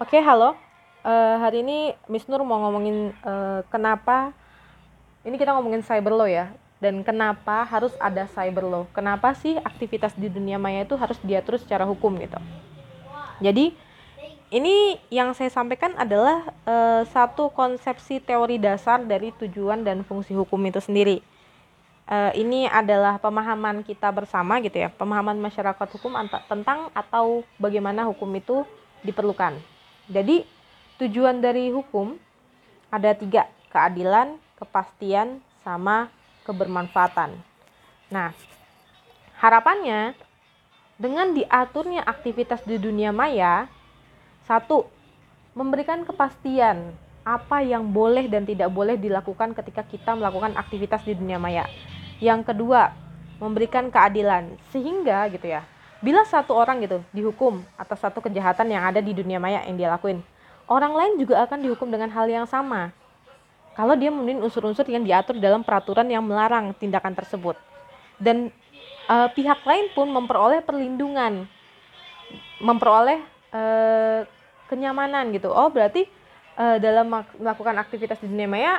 Oke, halo. Uh, hari ini Miss Nur mau ngomongin uh, kenapa ini kita ngomongin cyber law ya. Dan kenapa harus ada cyber law? Kenapa sih aktivitas di dunia maya itu harus diatur secara hukum gitu? Jadi ini yang saya sampaikan adalah uh, satu konsepsi teori dasar dari tujuan dan fungsi hukum itu sendiri. Uh, ini adalah pemahaman kita bersama gitu ya, pemahaman masyarakat hukum tentang atau bagaimana hukum itu diperlukan. Jadi tujuan dari hukum ada tiga, keadilan, kepastian, sama kebermanfaatan. Nah, harapannya dengan diaturnya aktivitas di dunia maya, satu, memberikan kepastian apa yang boleh dan tidak boleh dilakukan ketika kita melakukan aktivitas di dunia maya. Yang kedua, memberikan keadilan sehingga gitu ya Bila satu orang gitu dihukum atas satu kejahatan yang ada di dunia maya yang dia lakuin, orang lain juga akan dihukum dengan hal yang sama. Kalau dia memenuhi unsur-unsur yang diatur dalam peraturan yang melarang tindakan tersebut. Dan uh, pihak lain pun memperoleh perlindungan, memperoleh uh, kenyamanan gitu. Oh, berarti uh, dalam melakukan aktivitas di dunia maya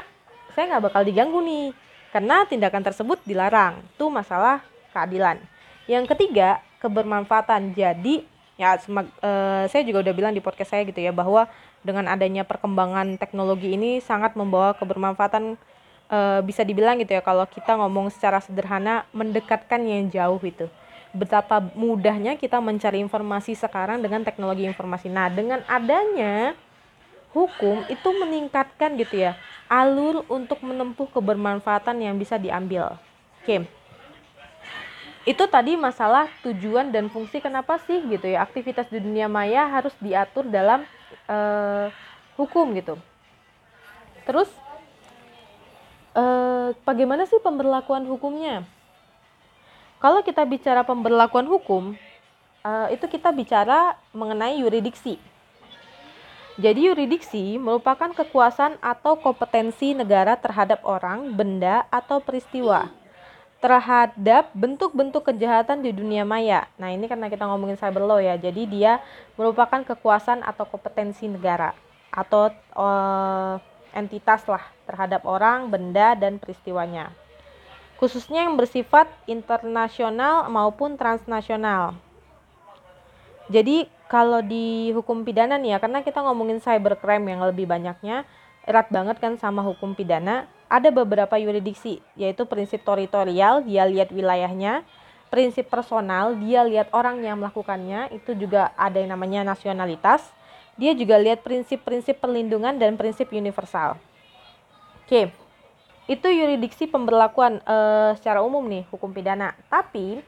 saya nggak bakal diganggu nih karena tindakan tersebut dilarang. Itu masalah keadilan. Yang ketiga, kebermanfaatan. Jadi ya semak, uh, saya juga udah bilang di podcast saya gitu ya bahwa dengan adanya perkembangan teknologi ini sangat membawa kebermanfaatan uh, bisa dibilang gitu ya kalau kita ngomong secara sederhana mendekatkan yang jauh itu. Betapa mudahnya kita mencari informasi sekarang dengan teknologi informasi. Nah, dengan adanya hukum itu meningkatkan gitu ya alur untuk menempuh kebermanfaatan yang bisa diambil. Oke. Okay itu tadi masalah tujuan dan fungsi kenapa sih gitu ya aktivitas di dunia maya harus diatur dalam uh, hukum gitu. Terus uh, bagaimana sih pemberlakuan hukumnya? Kalau kita bicara pemberlakuan hukum uh, itu kita bicara mengenai yuridiksi. Jadi yuridiksi merupakan kekuasaan atau kompetensi negara terhadap orang, benda, atau peristiwa terhadap bentuk-bentuk kejahatan di dunia maya. Nah, ini karena kita ngomongin cyber law ya. Jadi dia merupakan kekuasaan atau kompetensi negara atau uh, entitas lah terhadap orang, benda dan peristiwanya. Khususnya yang bersifat internasional maupun transnasional. Jadi kalau di hukum pidana nih ya, karena kita ngomongin cybercrime yang lebih banyaknya, erat banget kan sama hukum pidana ada beberapa yuridiksi, yaitu prinsip teritorial, dia lihat wilayahnya, prinsip personal, dia lihat orang yang melakukannya, itu juga ada yang namanya nasionalitas. Dia juga lihat prinsip-prinsip perlindungan dan prinsip universal. Oke, itu yuridiksi pemberlakuan e, secara umum nih hukum pidana. Tapi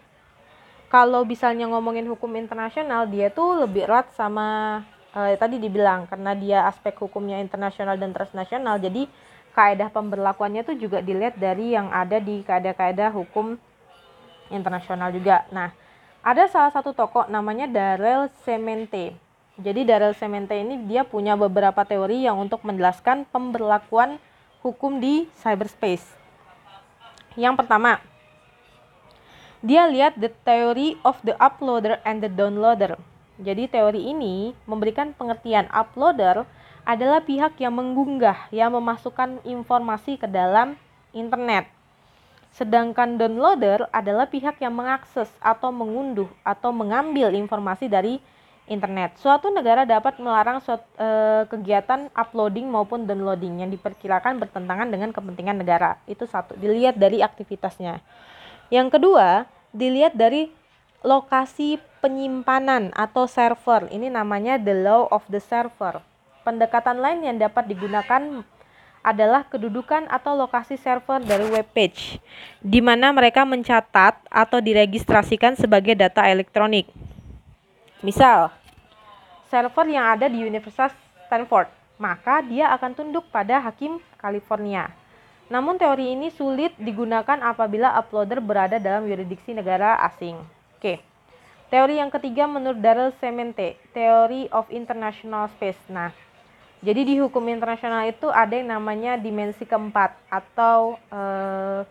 kalau misalnya ngomongin hukum internasional, dia tuh lebih erat sama e, tadi dibilang karena dia aspek hukumnya internasional dan transnasional. Jadi kaedah pemberlakuannya itu juga dilihat dari yang ada di kaedah-kaedah hukum internasional juga. Nah, ada salah satu tokoh namanya Darrell Semente. Jadi Darrell Semente ini dia punya beberapa teori yang untuk menjelaskan pemberlakuan hukum di cyberspace. Yang pertama, dia lihat the theory of the uploader and the downloader. Jadi teori ini memberikan pengertian uploader adalah pihak yang mengunggah, yang memasukkan informasi ke dalam internet. Sedangkan downloader adalah pihak yang mengakses atau mengunduh atau mengambil informasi dari internet. Suatu negara dapat melarang suatu, e, kegiatan uploading maupun downloading yang diperkirakan bertentangan dengan kepentingan negara. Itu satu, dilihat dari aktivitasnya. Yang kedua, dilihat dari lokasi penyimpanan atau server. Ini namanya the law of the server. Pendekatan lain yang dapat digunakan adalah kedudukan atau lokasi server dari web page, di mana mereka mencatat atau diregistrasikan sebagai data elektronik. Misal, server yang ada di Universitas Stanford, maka dia akan tunduk pada hakim California. Namun teori ini sulit digunakan apabila uploader berada dalam yuridiksi negara asing. Oke. Teori yang ketiga menurut Darrell Semente, Theory of International Space. Nah, jadi di hukum internasional itu ada yang namanya dimensi keempat atau uh,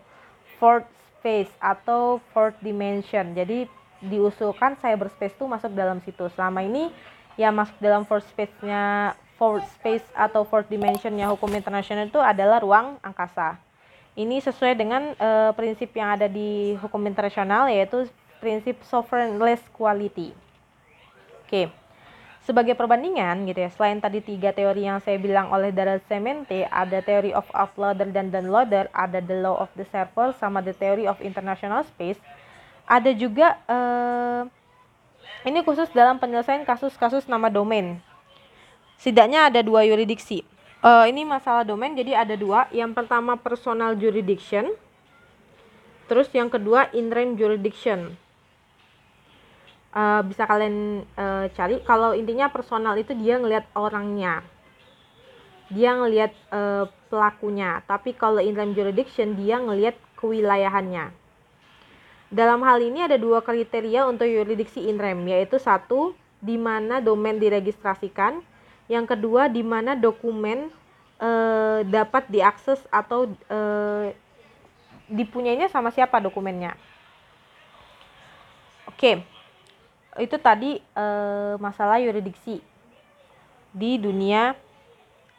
fourth space atau fourth dimension. Jadi diusulkan cyberspace itu masuk dalam situ. Selama ini yang masuk dalam fourth space-nya fourth space atau fourth dimension-nya hukum internasional itu adalah ruang angkasa. Ini sesuai dengan uh, prinsip yang ada di hukum internasional yaitu prinsip sovereignless quality. Oke. Okay. Sebagai perbandingan gitu ya, selain tadi tiga teori yang saya bilang oleh Daryl Semente, ada teori of offloader dan downloader, ada the law of the server, sama the theory of international space. Ada juga uh, ini khusus dalam penyelesaian kasus-kasus nama domain. Setidaknya ada dua yuridiksi. Uh, ini masalah domain, jadi ada dua. Yang pertama personal jurisdiction, terus yang kedua in rem jurisdiction uh, bisa kalian uh, cari. Kalau intinya personal itu dia ngelihat orangnya. Dia ngelihat uh, pelakunya. Tapi kalau in time jurisdiction dia ngelihat kewilayahannya. Dalam hal ini ada dua kriteria untuk yurisdiksi in rem yaitu satu di mana domain diregistrasikan. Yang kedua di mana dokumen dapat diakses atau dipunyainya sama siapa dokumennya. Oke. okay itu tadi e, masalah yuridiksi di dunia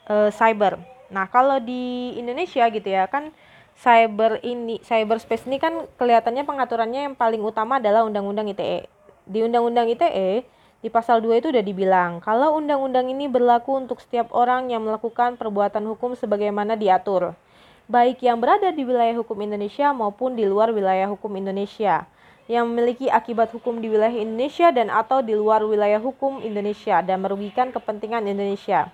e, cyber. Nah, kalau di Indonesia gitu ya kan cyber ini cyberspace ini kan kelihatannya pengaturannya yang paling utama adalah Undang-Undang ITE. Di Undang-Undang ITE di pasal 2 itu udah dibilang kalau undang-undang ini berlaku untuk setiap orang yang melakukan perbuatan hukum sebagaimana diatur, baik yang berada di wilayah hukum Indonesia maupun di luar wilayah hukum Indonesia yang memiliki akibat hukum di wilayah Indonesia dan atau di luar wilayah hukum Indonesia dan merugikan kepentingan Indonesia.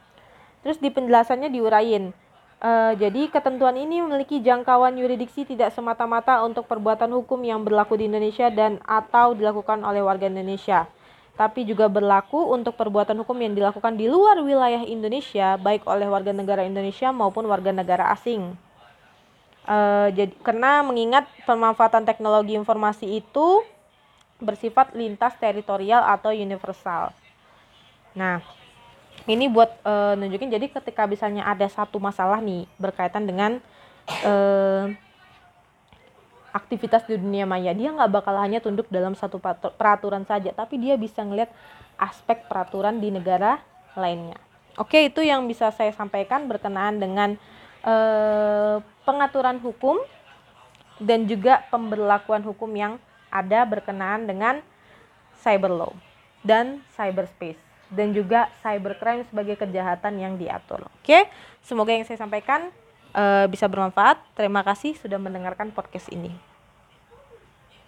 Terus di penjelasannya diurain. Uh, jadi ketentuan ini memiliki jangkauan yuridiksi tidak semata-mata untuk perbuatan hukum yang berlaku di Indonesia dan atau dilakukan oleh warga Indonesia, tapi juga berlaku untuk perbuatan hukum yang dilakukan di luar wilayah Indonesia baik oleh warga negara Indonesia maupun warga negara asing. Uh, jadi karena mengingat pemanfaatan teknologi informasi itu bersifat lintas teritorial atau universal. Nah, ini buat uh, nunjukin jadi ketika misalnya ada satu masalah nih berkaitan dengan uh, aktivitas di dunia maya, dia nggak bakal hanya tunduk dalam satu peraturan saja, tapi dia bisa ngelihat aspek peraturan di negara lainnya. Oke, itu yang bisa saya sampaikan berkenaan dengan eh, pengaturan hukum dan juga pemberlakuan hukum yang ada berkenaan dengan cyber law dan cyberspace dan juga cybercrime sebagai kejahatan yang diatur. Oke, semoga yang saya sampaikan uh, bisa bermanfaat. Terima kasih sudah mendengarkan podcast ini.